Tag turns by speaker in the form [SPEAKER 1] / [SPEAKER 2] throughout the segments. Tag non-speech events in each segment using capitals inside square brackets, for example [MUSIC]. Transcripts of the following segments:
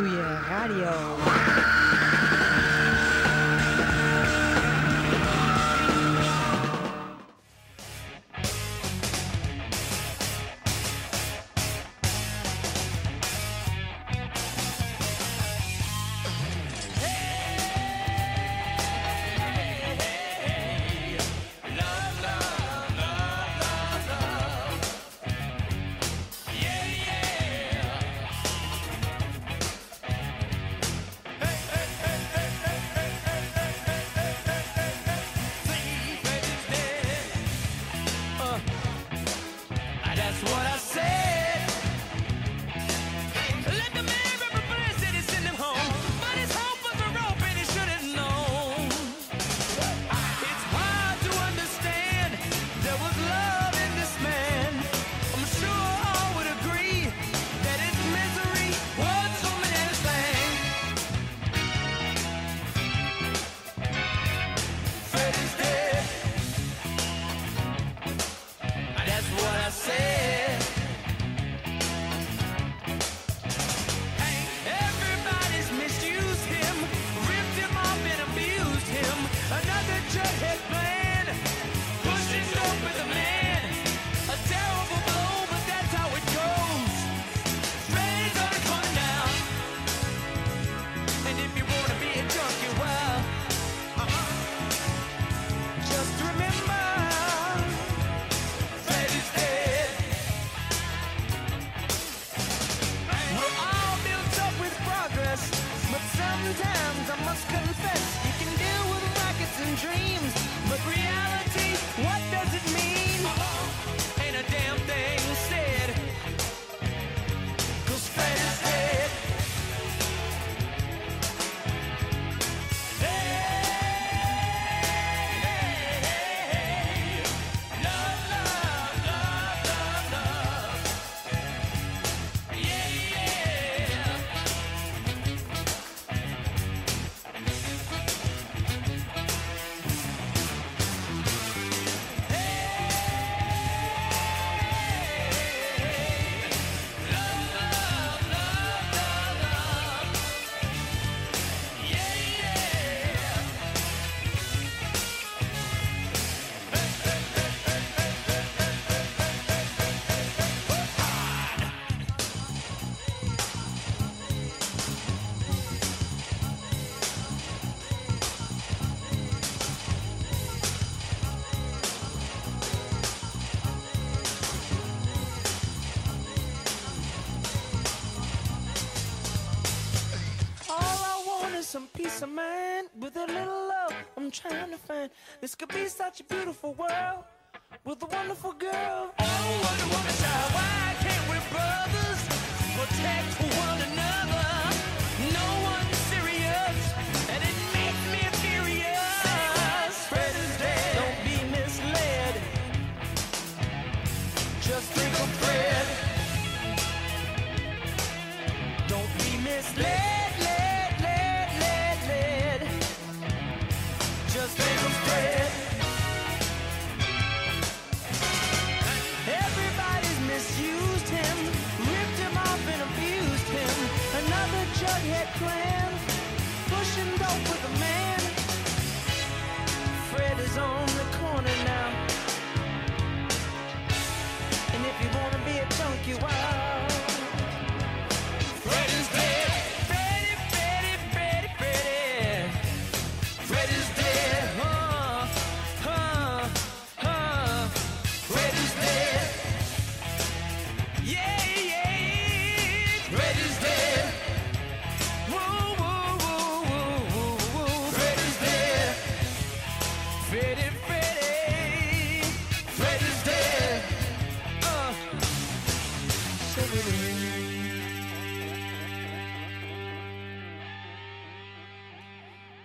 [SPEAKER 1] to je radio. sometimes I must confess you can deal with rackets and dreams.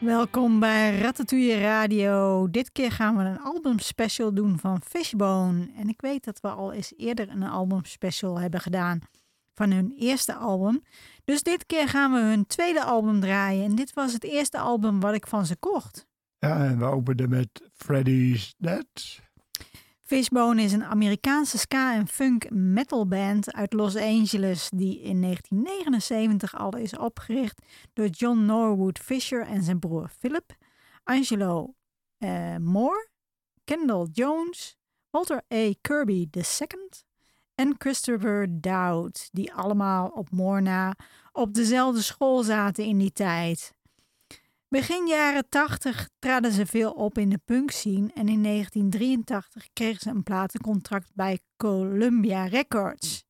[SPEAKER 2] Welkom bij Ratatouille Radio. Dit keer gaan we een albumspecial doen van Fishbone. En ik weet dat we al eens eerder een albumspecial hebben gedaan van hun eerste album. Dus dit keer gaan we hun tweede album draaien. En dit was het eerste album wat ik van ze kocht.
[SPEAKER 3] Ja, en we openden met Freddy's Dead.
[SPEAKER 1] Fishbone is een Amerikaanse ska- en funk metalband uit Los Angeles die in 1979 al is opgericht door John Norwood Fisher en zijn broer Philip, Angelo eh, Moore, Kendall Jones, Walter A. Kirby II en Christopher Dowd, die allemaal op Morna op dezelfde school zaten in die tijd. Begin jaren 80 traden ze veel op in de punkscene en in 1983 kregen ze een platencontract bij Columbia Records.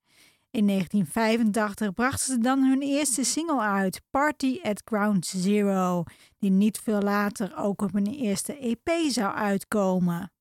[SPEAKER 1] In 1985 brachten ze dan hun eerste single uit, Party at Ground Zero, die niet veel later ook op hun eerste EP zou uitkomen.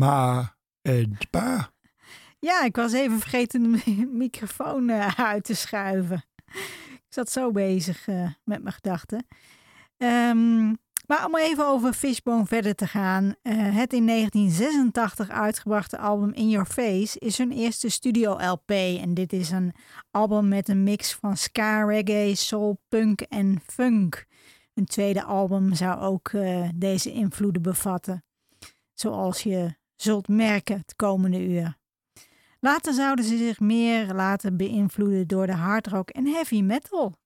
[SPEAKER 3] Maar eh, pa,
[SPEAKER 1] Ja, ik was even vergeten de mi- microfoon eh, uit te schuiven. Ik zat zo bezig eh, met mijn gedachten. Ehm, maar om even over Fishbone verder te gaan. het in 1986 uitgebrachte album In Your Face is hun eerste studio-LP. En dit is een album met een mix van ska, reggae, soul, punk en funk. Een tweede album zou ook deze invloeden bevatten. Zoals je zult merken het komende uur. Later zouden ze zich meer laten beïnvloeden door de hardrock en heavy metal.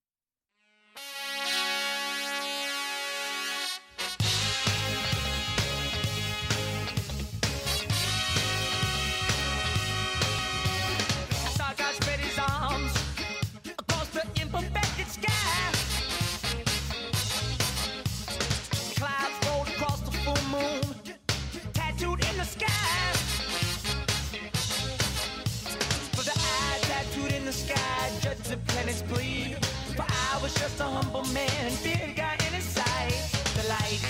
[SPEAKER 1] Planets bleed. But I was just a humble man, fear got in his sight. The light.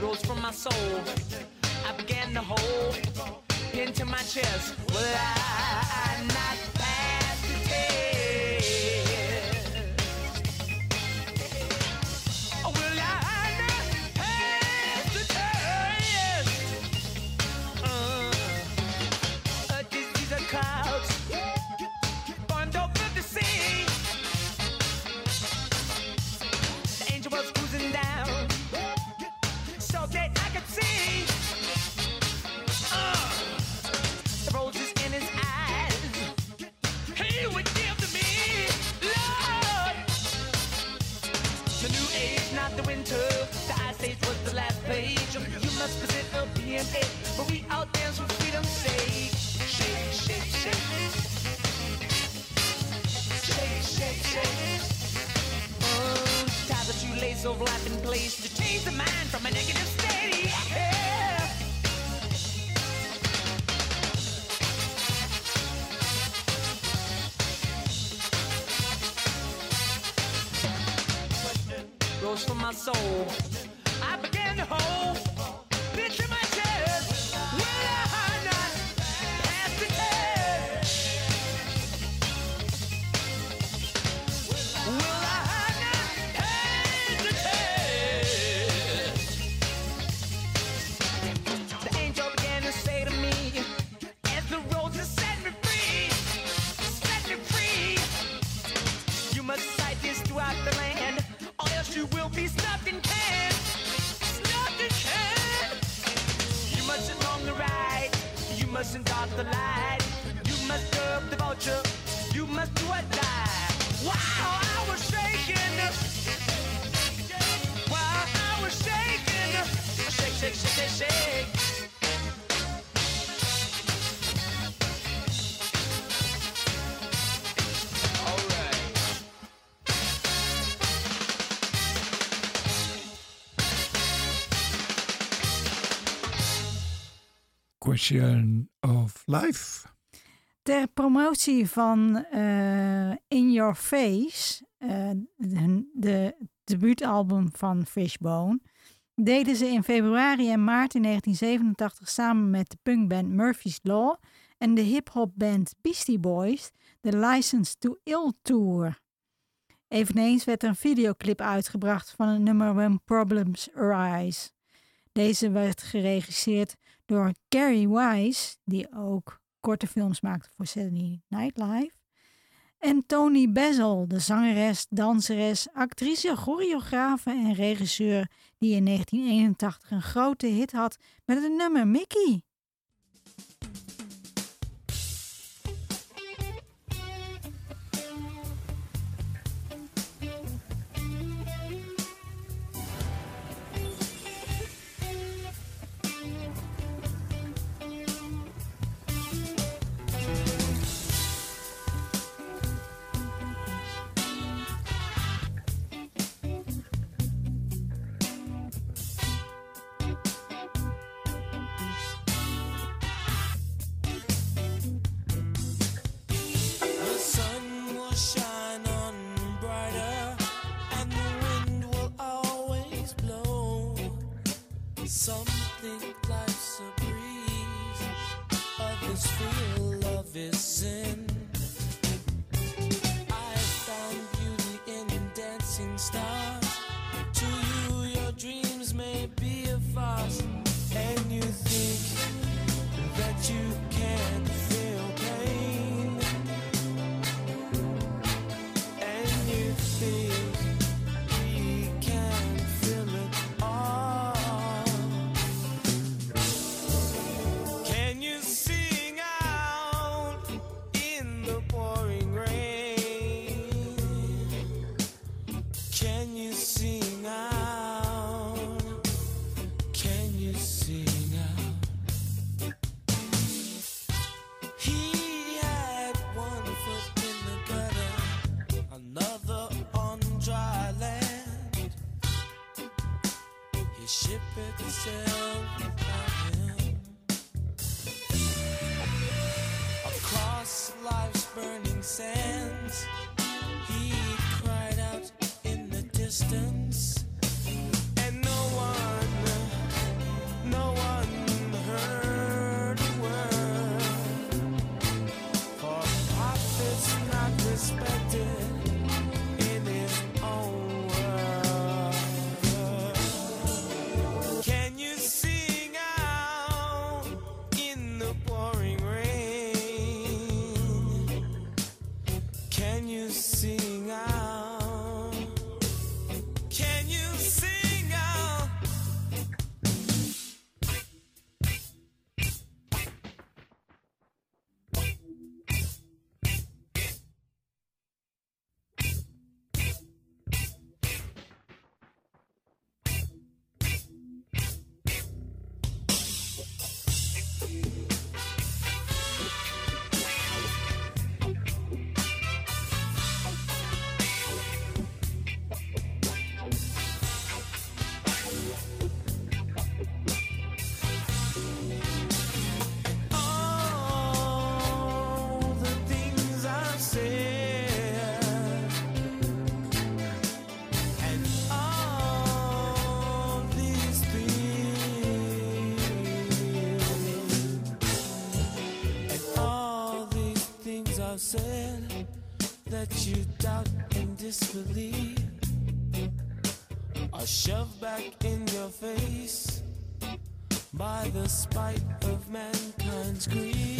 [SPEAKER 1] Rose from my soul. I began to hold into my chest. Will I not Of life.
[SPEAKER 2] Ter promotie van eh, In Your Face, eh, de, de debuutalbum van Fishbone, deden ze in februari en maart in 1987 samen met de punkband Murphy's Law en de hip-hopband Beastie Boys de License to Ill Tour. Eveneens werd er een videoclip uitgebracht van het nummer When Problems Arise. Deze werd geregisseerd door Gary Wise, die ook korte films maakte voor Saturday Night Live. En Tony Bezel, de zangeres, danseres, actrice, choreografe en regisseur, die in 1981 een grote hit had met het nummer Mickey.
[SPEAKER 4] Some think life's a breeze, others feel love is sin. Said that you doubt and disbelieve are shoved back in your face by the spite of mankind's greed.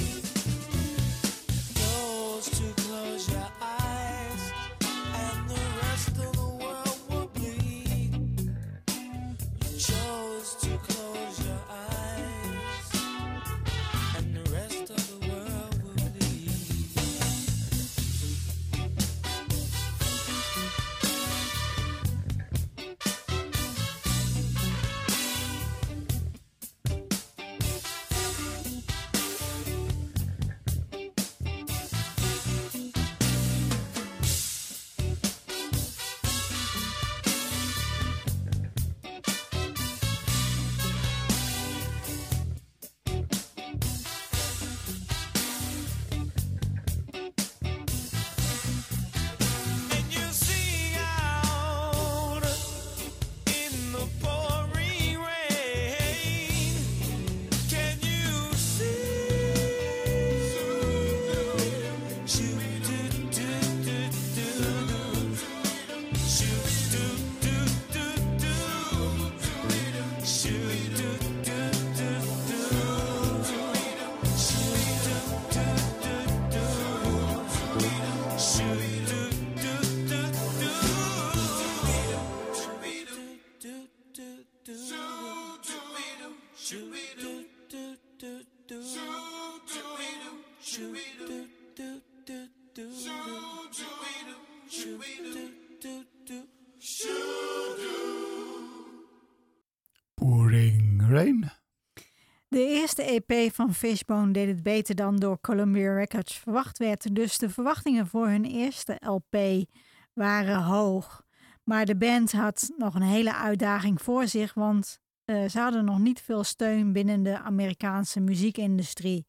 [SPEAKER 2] Eerste EP van Fishbone deed het beter dan door Columbia Records verwacht werd, dus de verwachtingen voor hun eerste LP waren hoog. Maar de band had nog een hele uitdaging voor zich, want eh, ze hadden nog niet veel steun binnen de Amerikaanse muziekindustrie.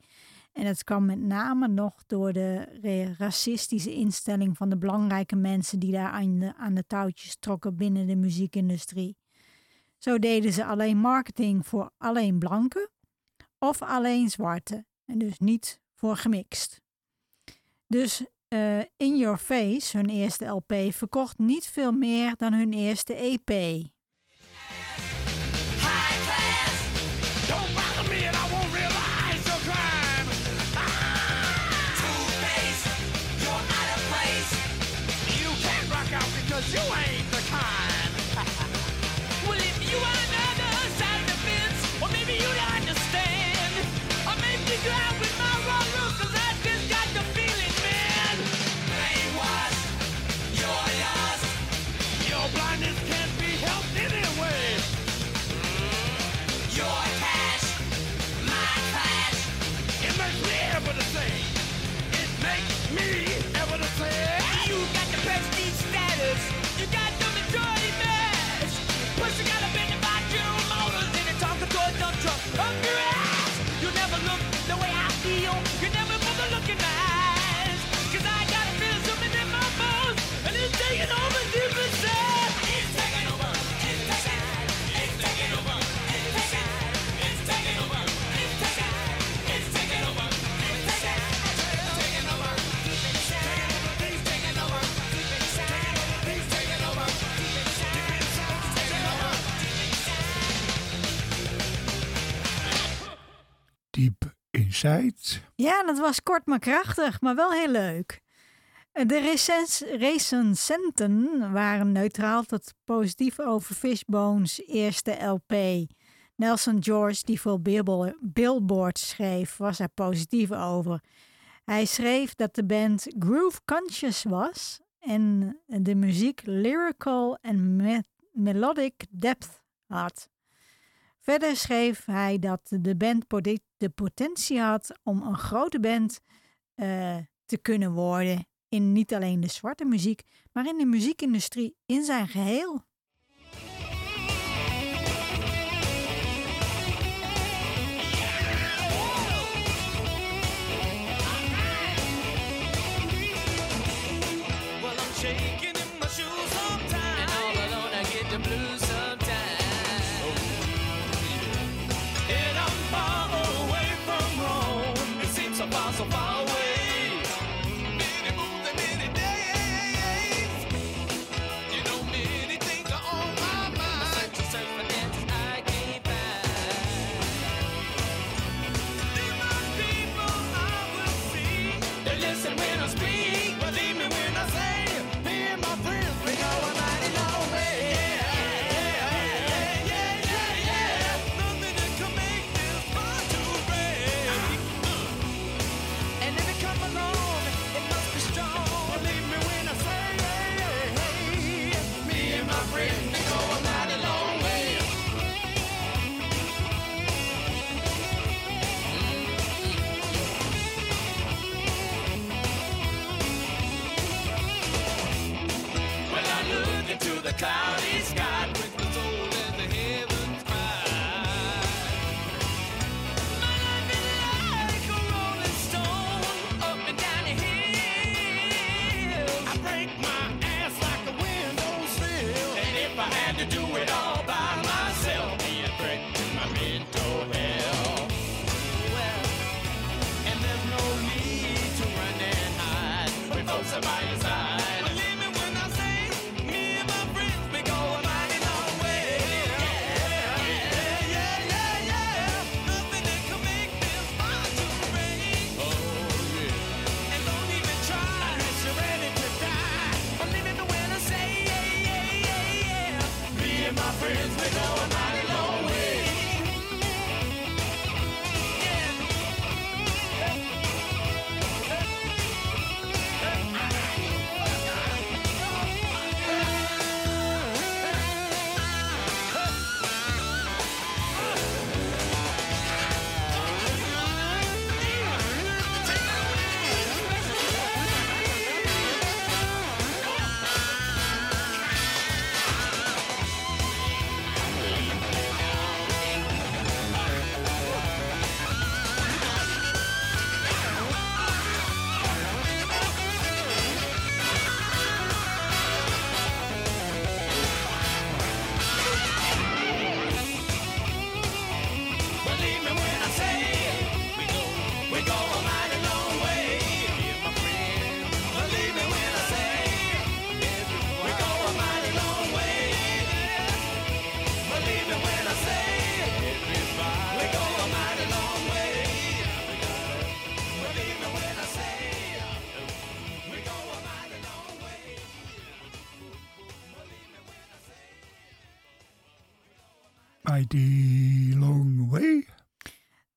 [SPEAKER 2] En het kwam met name nog door de racistische instelling van de belangrijke mensen die daar aan de, aan de touwtjes trokken binnen de muziekindustrie. Zo deden ze alleen marketing voor alleen blanken of alleen zwarte en dus niet voor gemixt. Dus eh, In Your Face, hun eerste LP, verkocht niet veel meer dan hun eerste EP. Ja, dat was kort maar krachtig, maar wel heel leuk. De recens recensenten waren neutraal tot positief over Fishbones eerste LP. Nelson George, die voor Billboard schreef, was er positief over. Hij schreef dat de band groove conscious was en de muziek lyrical en melodic depth had. Verder schreef hij dat de band de potentie had om een grote band eh, te kunnen worden in niet alleen de zwarte muziek, maar in de muziekindustrie in zijn geheel.
[SPEAKER 3] Sacramento.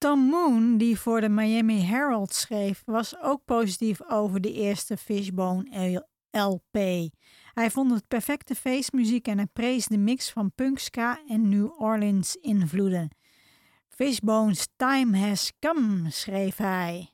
[SPEAKER 2] Tom Moon, die voor de Miami Herald schreef, was ook positief over de eerste Fishbone LP. Hij vond het perfecte feestmuziek en hij prees de mix van punk, ska en New Orleans invloeden. Fishbone's time has come, schreef hij.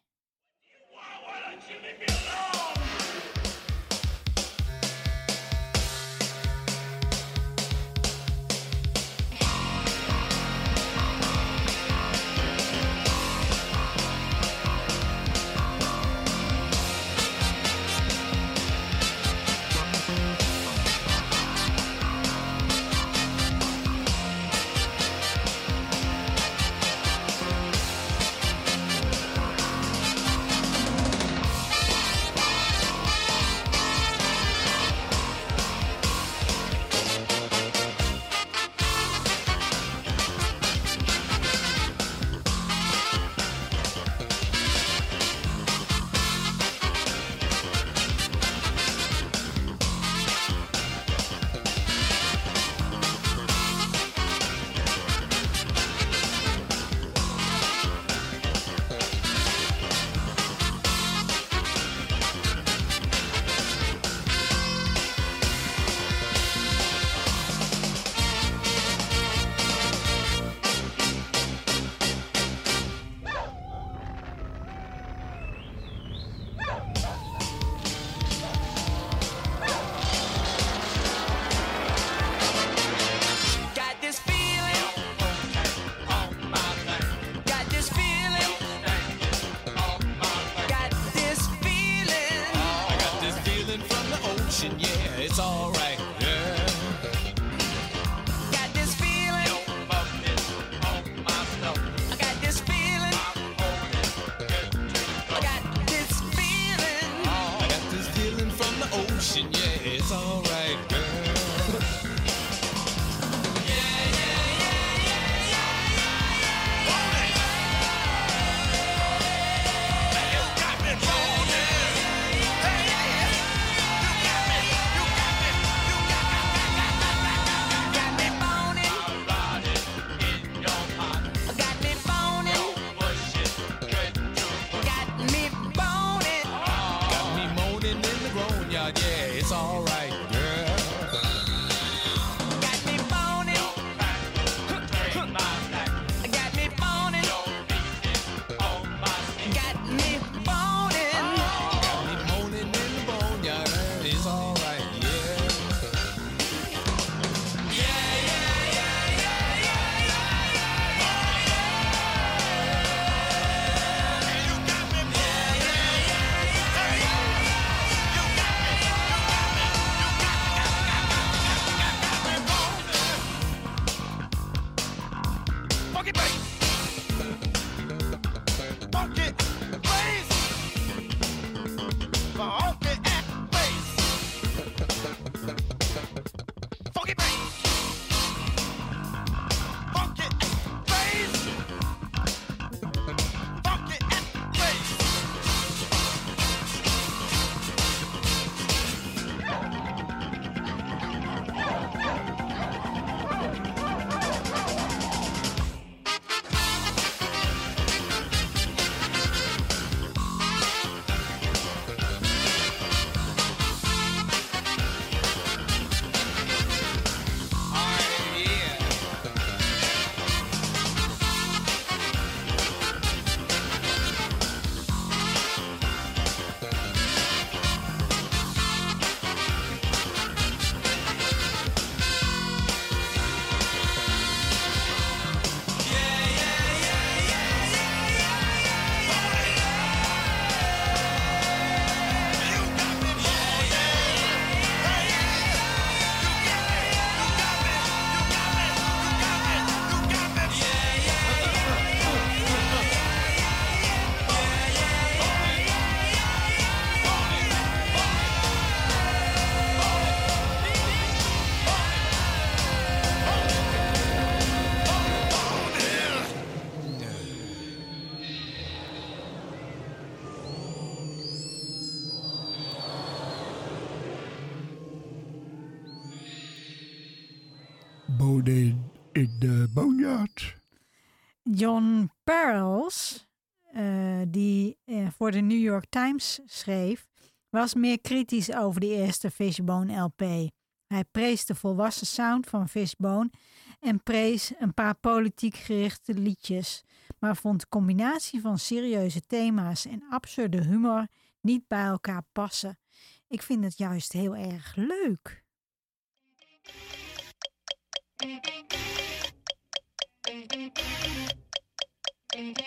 [SPEAKER 5] John Perles, eh, die eh, voor de New York Times schreef, was meer kritisch over de eerste Fishbone LP. Hij prees de volwassen sound van Fishbone en prees een paar politiek gerichte liedjes, maar vond de combinatie van serieuze thema's en absurde humor niet bij elkaar passen. Ik vind het juist heel erg leuk.
[SPEAKER 3] Música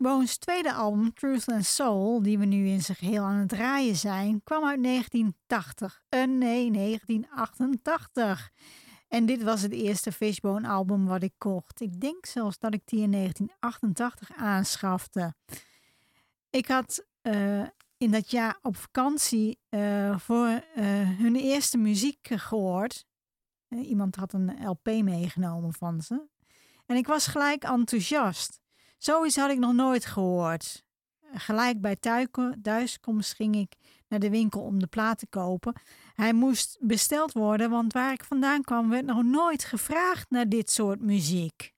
[SPEAKER 2] Fishbone's tweede album, Truth and Soul, die we nu in zijn geheel aan het draaien zijn, kwam uit 1980. Uh, nee, 1988. En dit was het eerste Fishbone album wat ik kocht. Ik denk zelfs dat ik die in 1988 aanschafte. Ik had eh, in dat jaar op vakantie eh, voor eh, hun eerste muziek gehoord. Eh, iemand had een LP meegenomen van ze. En ik was gelijk enthousiast. Zoiets had ik nog nooit gehoord. Gelijk bij thuiskomst ging ik naar de winkel om de plaat te kopen. Hij moest besteld worden, want waar ik vandaan kwam werd nog nooit gevraagd naar dit soort muziek.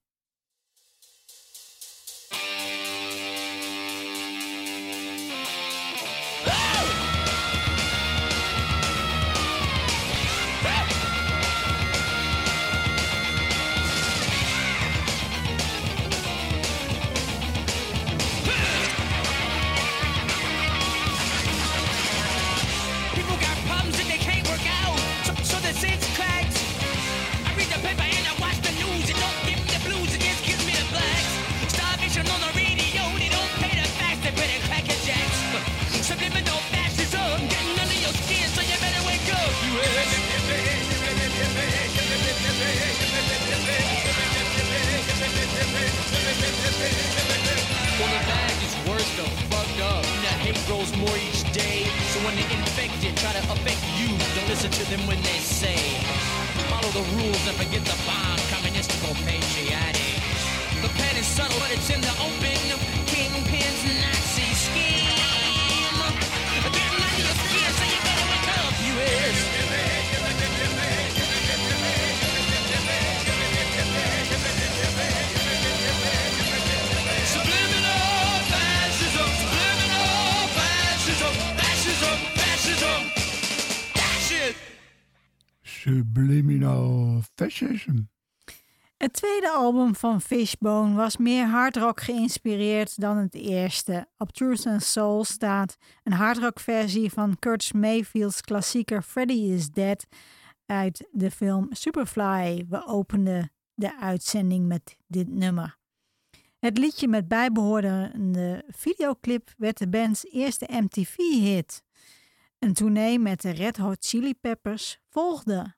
[SPEAKER 6] Grows more each day. So when the infected try to affect you, don't listen to them when they say, follow the rules and forget the bomb, communistical patriotic. The plan is subtle, but it's in the open. Kingpins, Nazi Subliminal fascism.
[SPEAKER 2] Het tweede album van Fishbone was meer hardrock geïnspireerd dan het eerste. Op Truth and Soul staat een hardrock versie van Curtis Mayfield's klassieker Freddy is Dead uit de film Superfly. We openden de uitzending met dit nummer. Het liedje met bijbehorende videoclip werd de band's eerste MTV-hit. Een tournee met de Red Hot Chili Peppers volgde.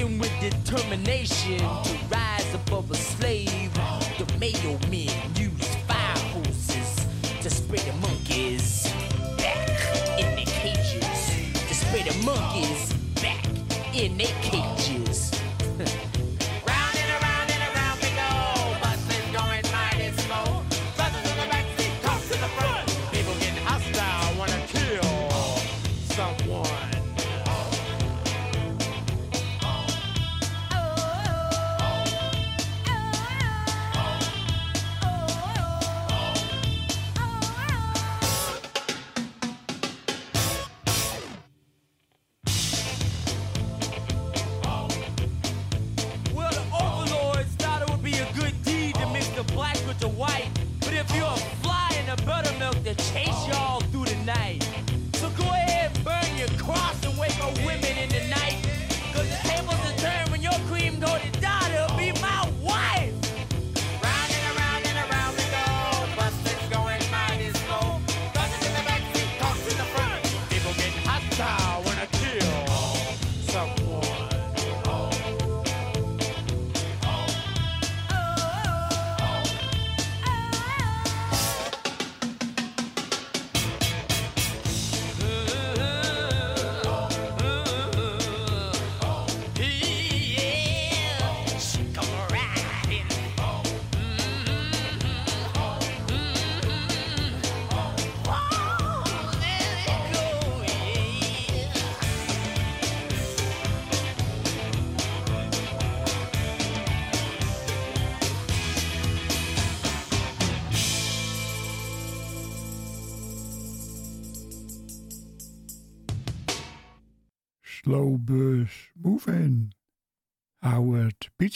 [SPEAKER 7] Yeah.
[SPEAKER 6] With determination to rise above a slave, the Mayo men used fire hoses to spray the monkeys back in their cages. To spray the monkeys back in their cages.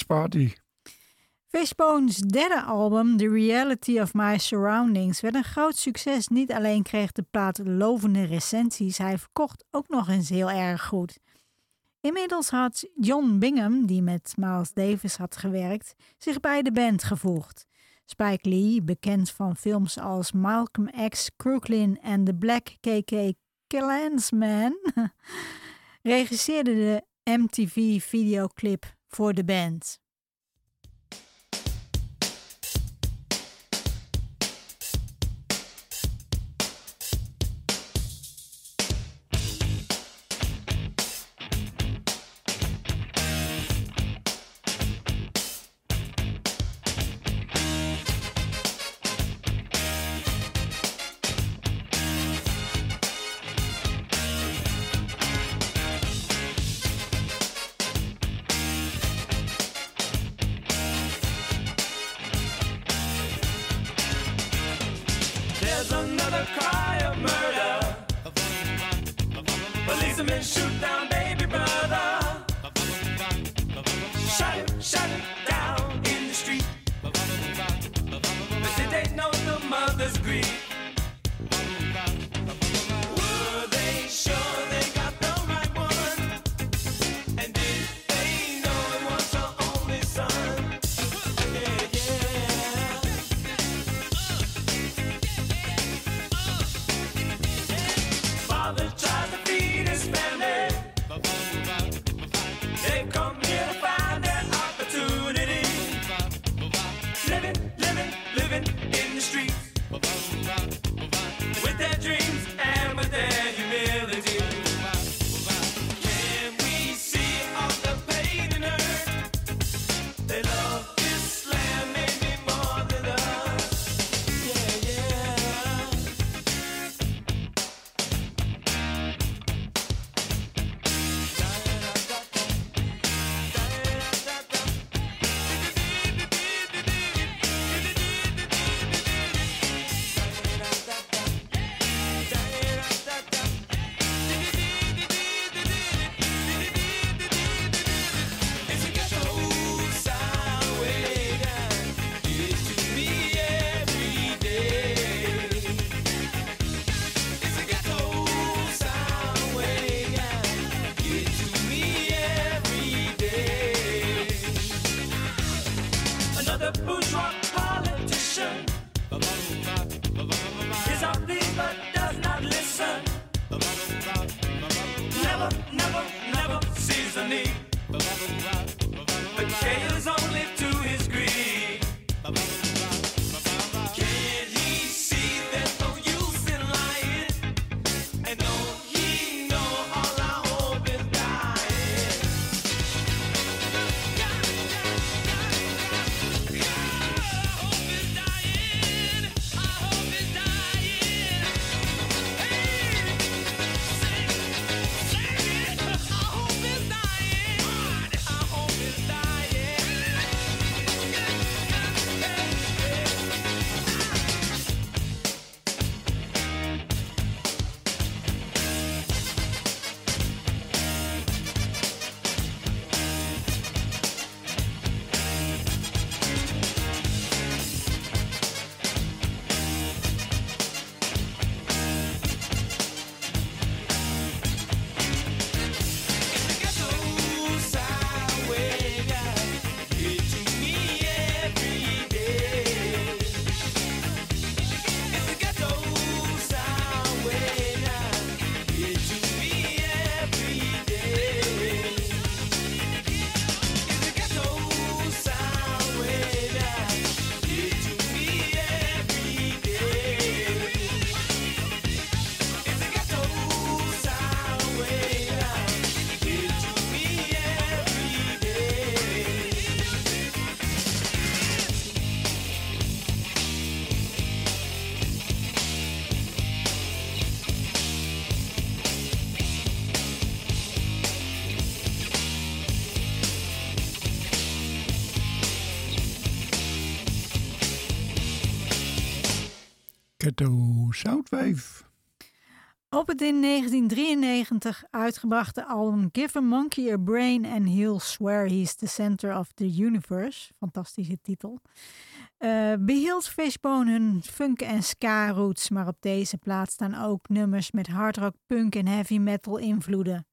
[SPEAKER 3] Party.
[SPEAKER 4] Fishbone's derde album, The Reality of My Surroundings, werd een groot succes. Niet alleen kreeg de plaat lovende recensies, hij verkocht ook nog eens heel erg goed. Inmiddels had John Bingham, die met Miles Davis had gewerkt, zich bij de band gevoegd. Spike Lee, bekend van films als Malcolm X, Crooklyn en The Black KK Clansman, [LAUGHS] regisseerde de MTV videoclip voor de band.
[SPEAKER 2] Op het in 1993 uitgebrachte album Give a Monkey a Brain and He'll Swear He's the Center of the Universe, fantastische titel, eh, behield Fishbone hun funk en ska roots, maar op deze plaats staan ook nummers met hardrock, punk en heavy metal invloeden.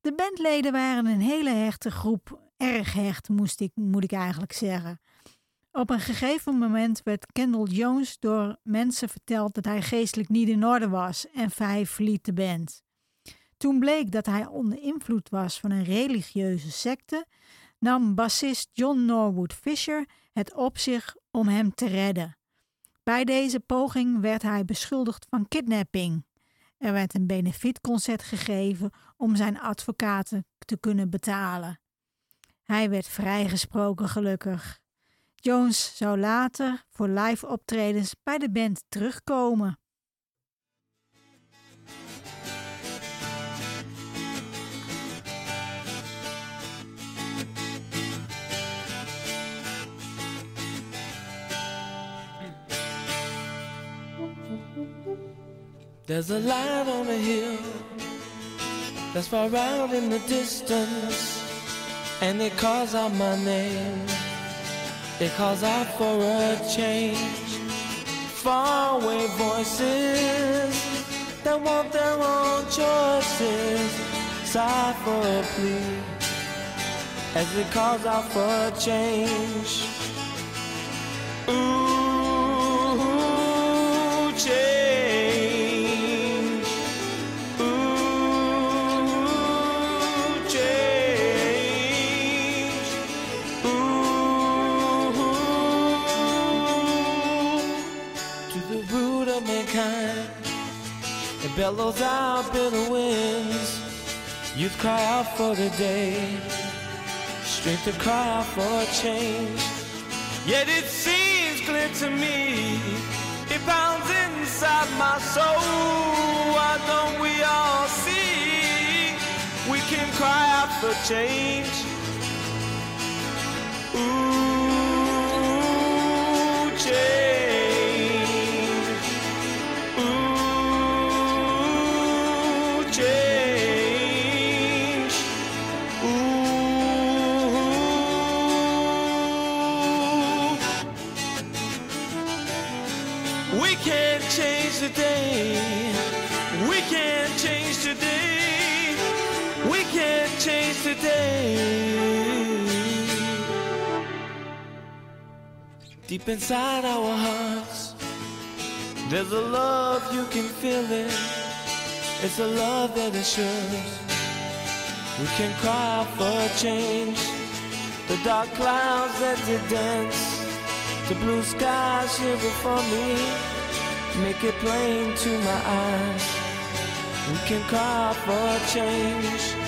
[SPEAKER 2] De bandleden waren een hele hechte groep, erg hecht moest ik, moet ik eigenlijk zeggen. Op een gegeven moment werd Kendall Jones door mensen verteld dat hij geestelijk niet in orde was en hij verliet de band. Toen bleek dat hij onder invloed was van een religieuze secte, nam bassist John Norwood Fisher het op zich om hem te redden. Bij deze poging werd hij beschuldigd van kidnapping. Er werd een benefietconcert gegeven om zijn advocaten te kunnen betalen. Hij werd vrijgesproken gelukkig. Jones zou later voor live optredens bij de band terugkomen.
[SPEAKER 4] There's a light on a hill that's far out in the distance, and it calls out my name. It calls out for a change. Faraway voices that want their own choices, sigh for a plea as it calls out for a change. Bellows out bitter winds. Youth cry out for the day, strength to cry out for change. Yet it seems clear to me, it pounds inside my soul. Why don't we all see we can cry out for change? Ooh, We can't change today. We can't change today. We can't change today. Deep inside our hearts, there's a love you can feel it. It's a love that assures we can cry for change. The dark clouds that did dance, the blue skies here before me, make it plain to my eyes. We can cry for change.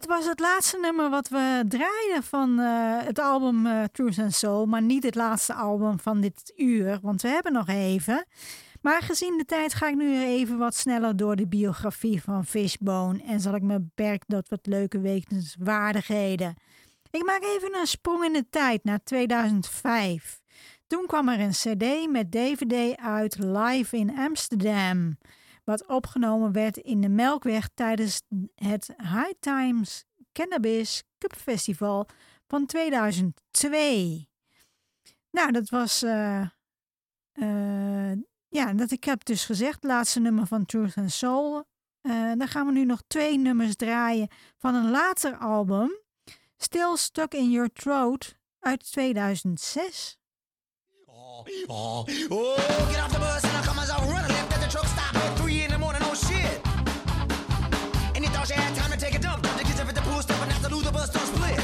[SPEAKER 2] Dit was het laatste nummer wat we draaiden van eh, het album eh, Truth and Soul. Maar niet het laatste album van dit uur, want we hebben nog even. Maar gezien de tijd ga ik nu even wat sneller door de biografie van Fishbone. En zal ik me beperken tot wat leuke wetenswaardigheden. Ik maak even een sprong in de tijd naar 2005. Toen kwam er een CD met DVD uit live in Amsterdam wat opgenomen werd in de Melkweg tijdens het High Times Cannabis Cup Festival van 2002. Nou, dat was. eh, eh, ja, dat ik heb dus gezegd, laatste nummer van Truth and Soul. Eh, dan gaan we nu nog twee nummers draaien van een later album. Still Stuck in Your Throat uit 2006.
[SPEAKER 8] Oh, get off the bus and I come as I run left at the truck stop at 3 in the morning, oh shit. And you thought you had time to take a dump, dump the kids up at the pool stop and after lose the bus don't split.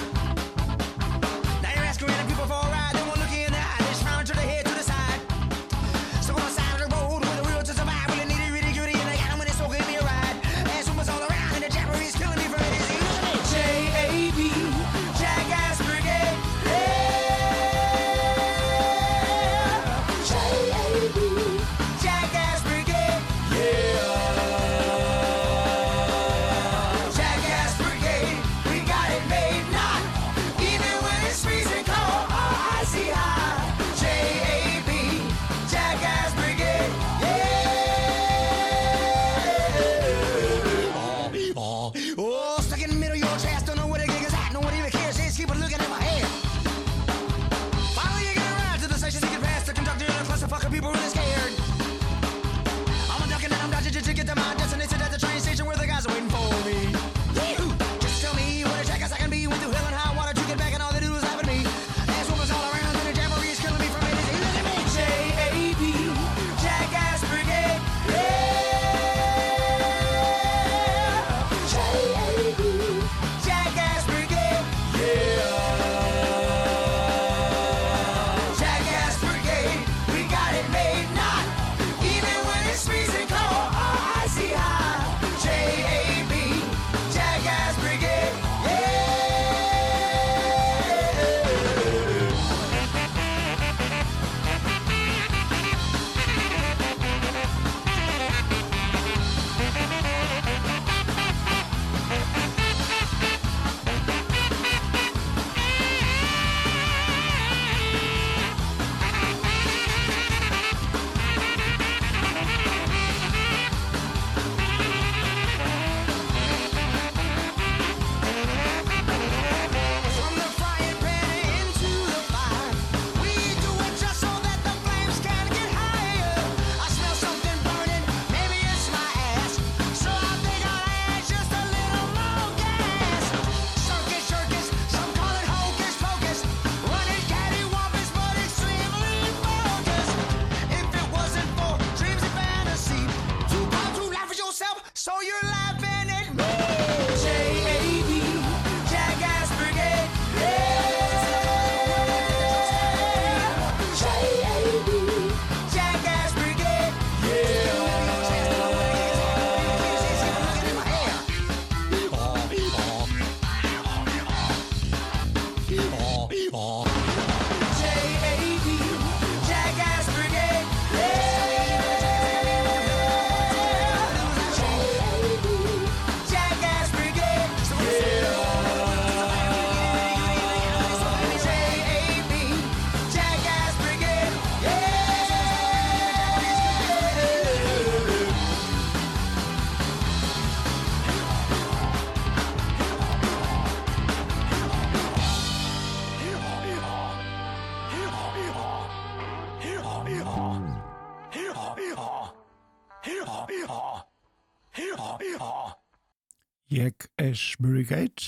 [SPEAKER 9] Jackass Brigade.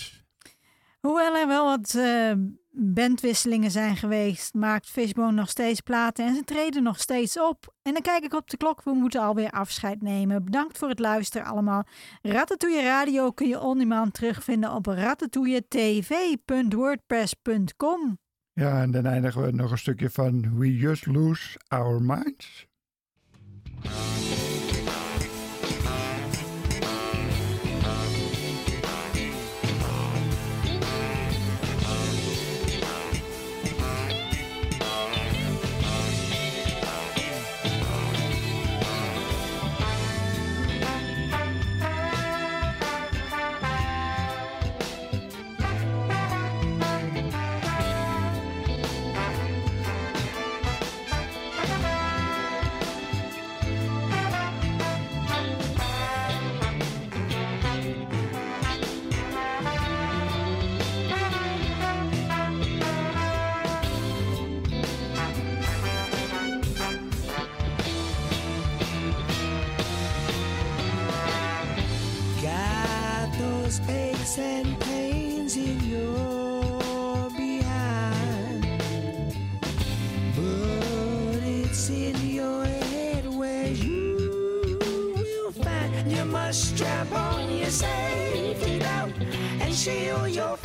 [SPEAKER 2] Hoewel er wel wat eh, bandwisselingen zijn geweest, maakt Fishbone nog steeds platen en ze treden nog steeds op. En dan kijk ik op de klok, we moeten alweer afscheid nemen. Bedankt voor het luisteren allemaal. Ratatouille Radio kun je on-demand terugvinden op ratatouilletv.wordpress.com.
[SPEAKER 3] Ja, en dan eindigen we nog een stukje van We Just Lose Our Minds.
[SPEAKER 1] And pains in your behind. But it's in your head where you will find you must strap on your safety belt and shield your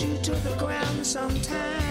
[SPEAKER 1] you to the ground sometime.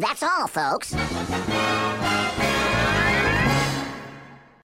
[SPEAKER 10] That's all, folks.